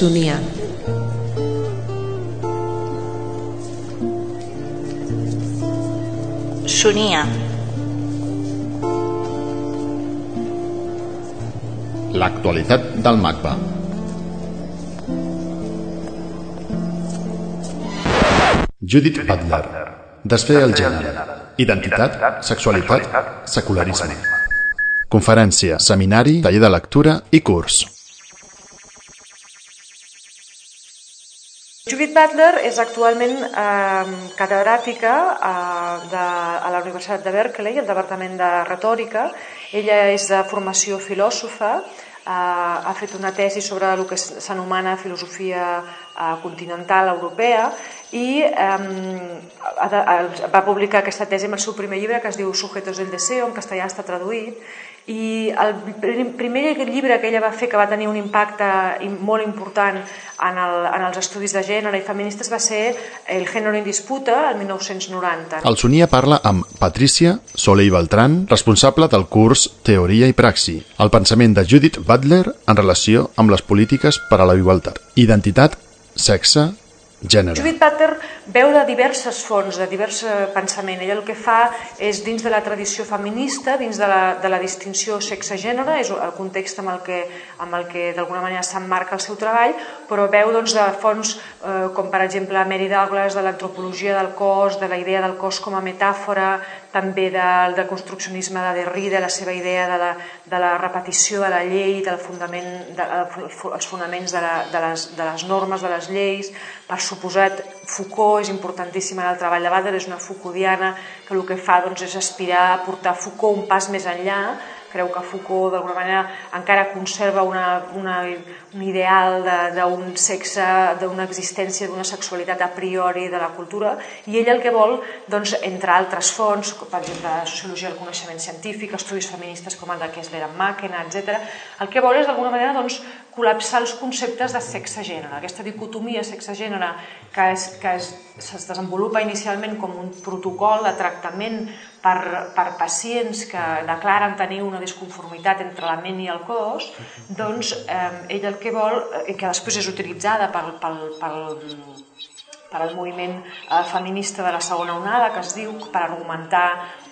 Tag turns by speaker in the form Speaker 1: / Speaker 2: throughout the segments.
Speaker 1: Sonia.
Speaker 2: Sonia.
Speaker 3: L'actualitat del MACBA. Judith Butler. Desfer el gènere. Identitat, sexualitat, secularisme. Conferència, seminari, taller de lectura i curs.
Speaker 4: Judith Butler és actualment eh, catedràtica eh, de, a la Universitat de Berkeley, al Departament de Retòrica. Ella és de formació filòsofa, eh, ha fet una tesi sobre el que s'anomena filosofia eh, continental europea i eh, va publicar aquesta tesi amb el seu primer llibre que es diu Sujetos del Deseo, en castellà està traduït i el primer llibre que ella va fer que va tenir un impacte molt important en, el, en els estudis de gènere i feministes va ser El género en disputa, el 1990.
Speaker 3: El Sonia parla amb Patricia Soleil Beltran, responsable del curs Teoria i Praxi, el pensament de Judith Butler en relació amb les polítiques per a la igualtat, identitat, sexe, gènere.
Speaker 4: Judith Butler veu de diverses fonts, de divers pensament. Ella el que fa és, dins de la tradició feminista, dins de la, de la distinció sexe-gènere, és el context amb el que, amb el que d'alguna manera s'emmarca el seu treball, però veu doncs, de fonts eh, com per exemple Mary Douglas, de l'antropologia del cos, de la idea del cos com a metàfora, també del de construccionisme de Derrida, la seva idea de la, de la repetició de la llei, del fundament, de, els fonaments de, la, de, les, de les normes de les lleis, per suposat Foucault és importantíssima en el treball de Butler, és una Foucauldiana que el que fa doncs, és aspirar a portar Foucault un pas més enllà creu que Foucault d'alguna manera encara conserva una, una, un ideal d'un sexe, d'una existència, d'una sexualitat a priori de la cultura i ell el que vol, doncs, entre altres fonts, per exemple, la sociologia del coneixement científic, estudis feministes com el de Kessler en Màquina, etc. el que vol és d'alguna manera doncs, col·lapsar els conceptes de sexe-gènere, aquesta dicotomia sexe-gènere que, és, que és, es desenvolupa inicialment com un protocol de tractament per, per pacients que declaren tenir una disconformitat entre la ment i el cos, doncs eh, ell el que vol, i que després és utilitzada pel, pel, pel, per al moviment eh, feminista de la segona onada, que es diu per argumentar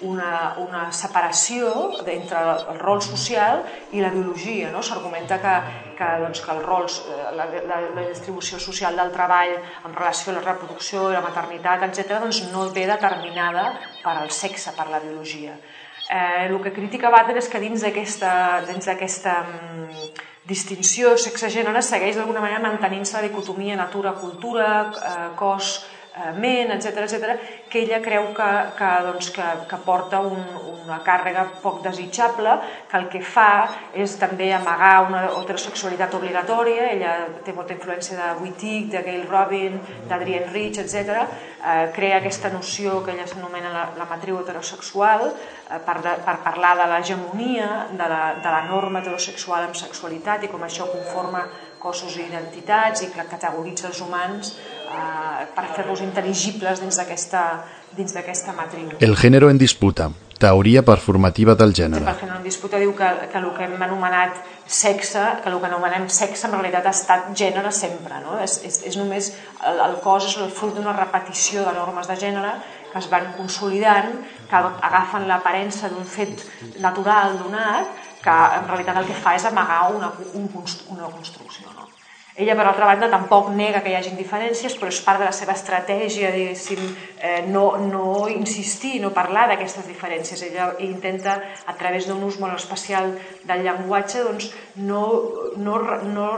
Speaker 4: una, una separació entre el rol social i la biologia. No? S'argumenta que, que, doncs, que el rols, eh, la, la, la distribució social del treball en relació a la reproducció i la maternitat, etc., doncs no ve determinada per al sexe, per la biologia. Eh, el que critica Butler és que dins d'aquesta dins d'aquesta mm, distinció sexe-gènere segueix d'alguna manera mantenint-se la dicotomia natura-cultura, eh, cos, eh, ment, etc etc, que ella creu que, que, doncs, que, que porta un, una càrrega poc desitjable, que el que fa és també amagar una heterosexualitat obligatòria, ella té molta influència de Wittig, de Gail Robin, d'Adrienne Rich, etc. Eh, crea aquesta noció que ella s'anomena la, la matriu heterosexual, eh, per, de, per parlar de l'hegemonia de, la, de la norma heterosexual amb sexualitat i com això conforma cossos i identitats i que categoritza els humans eh, per fer-los intel·ligibles dins d'aquesta dins d'aquesta matriu.
Speaker 3: El gènere en disputa, teoria performativa del gènere.
Speaker 4: El gènere en disputa diu que, que el que hem anomenat sexe, que el que anomenem sexe en realitat ha estat gènere sempre. No? És, és, és només el, el cos és el fruit d'una repetició de normes de gènere que es van consolidant, que agafen l'aparença d'un fet natural donat, que en realitat el que fa és amagar una, un, una construcció. No? Ella, per altra banda, tampoc nega que hi hagi diferències, però és part de la seva estratègia, diguéssim, eh, no, no insistir, no parlar d'aquestes diferències. Ella intenta, a través d'un ús molt especial del llenguatge, doncs, no, no, no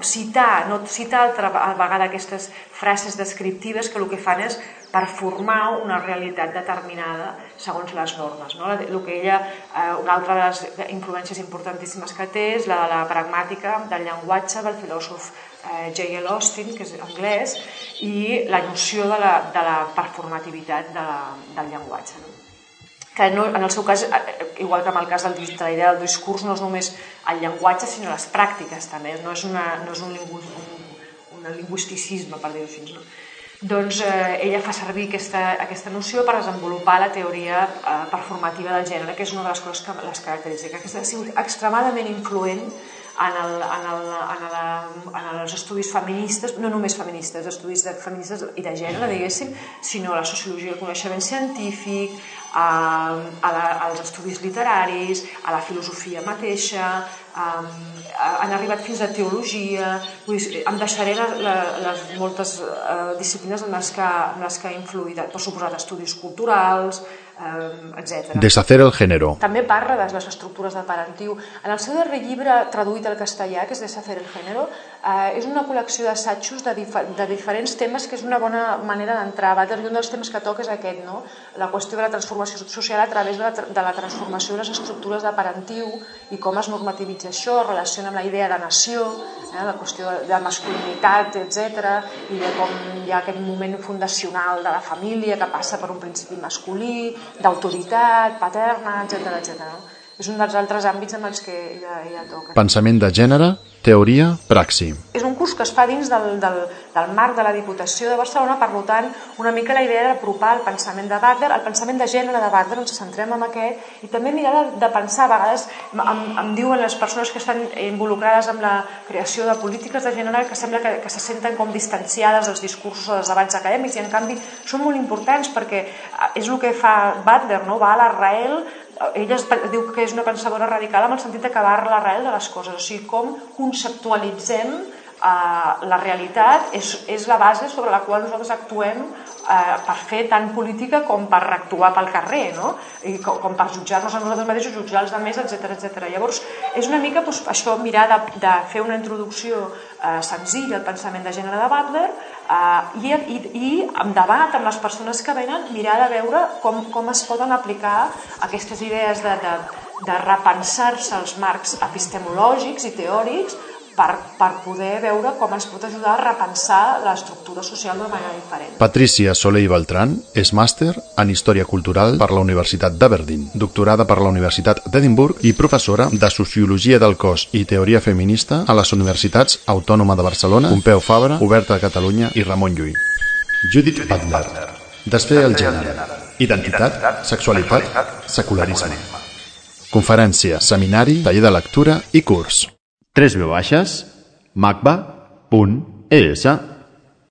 Speaker 4: citar, no citar altra vegada aquestes frases descriptives que el que fan és per formar una realitat determinada segons les normes. No? El que ella, eh, una altra de les influències importantíssimes que té és la de la pragmàtica del llenguatge del filòsof eh, J.L. Austin, que és anglès, i la noció de la, de la performativitat de la, del llenguatge. No? que no, en el seu cas, eh, igual que en el cas del, de la idea del discurs, no és només el llenguatge, sinó les pràctiques també, no és, una, no és un, lingüi, un, un lingüisticisme, per dir-ho així. No? doncs eh, ella fa servir aquesta, aquesta noció per desenvolupar la teoria eh, performativa del gènere, que és una de les coses que les caracteritza, que ha sigut extremadament influent en, el, en, el, en, la, en els estudis feministes, no només feministes, estudis de feministes i de gènere, diguéssim, sinó a la sociologia del coneixement científic, a, a la, als estudis literaris, a la filosofia mateixa, um, han arribat fins a teologia, vull dir, em deixaré la, la, les moltes uh, disciplines en les, que, en les que ha influït, per suposat, estudis culturals, etc.
Speaker 3: Deshacer el género.
Speaker 4: També parla de les estructures de parentiu. En el seu darrer llibre, traduït al castellà, que és Deshacer el género, uh, és una col·lecció d'assajos de, dif de diferents temes que és una bona manera d'entrar. I un dels temes que toca és aquest, no? la qüestió de la transformació social a través de la, de la transformació de les estructures de parentiu i com es normativitza això, relaciona amb la idea de nació, eh, la qüestió de, de masculinitat, etc i de com hi ha aquest moment fundacional de la família que passa per un principi masculí, d'autoritat, paterna, etc etc. És un dels altres àmbits en els que ella, ella toca.
Speaker 3: Pensament de gènere, Teoria, praxi.
Speaker 4: És un curs que es fa dins del, del, del marc de la Diputació de Barcelona, per tant, una mica la idea d'apropar el pensament de Wagner, el pensament de gènere de Wagner, ens centrem en aquest, i també mirar de, de pensar, a vegades em, em diuen les persones que estan involucrades amb la creació de polítiques de gènere que sembla que, que se senten com distanciades dels discursos o dels debats acadèmics, i en canvi són molt importants perquè és el que fa Wagner, no? va a l'arrel ella es, diu que és una pensadora radical en el sentit d'acabar l'arrel de les coses, o sigui, com conceptualitzem eh, la realitat és, és la base sobre la qual nosaltres actuem eh, per fer tant política com per actuar pel carrer, no? I com, com per jutjar-nos a nosaltres mateixos, jutjar els altres, etc etc. Llavors, és una mica doncs, això, mirar de, de fer una introducció eh, senzilla al pensament de gènere de Butler eh, i, i, i en debat amb les persones que venen, mirar de veure com, com es poden aplicar aquestes idees de, de, de repensar-se els marcs epistemològics i teòrics per, per poder veure com ens pot ajudar a repensar l'estructura social d'una manera diferent.
Speaker 3: Patricia Soler i Beltran és màster en Història Cultural per la Universitat d'Aberdeen, doctorada per la Universitat d'Edimburg i professora de Sociologia del Cos i Teoria Feminista a les Universitats Autònoma de Barcelona, Pompeu Fabra, Oberta de Catalunya i Ramon Llull. Judith Butler. Desfer el gènere. Identitat, sexualitat, secularisme. Conferència, seminari, taller de lectura i curs. 3 v baixes, macba.es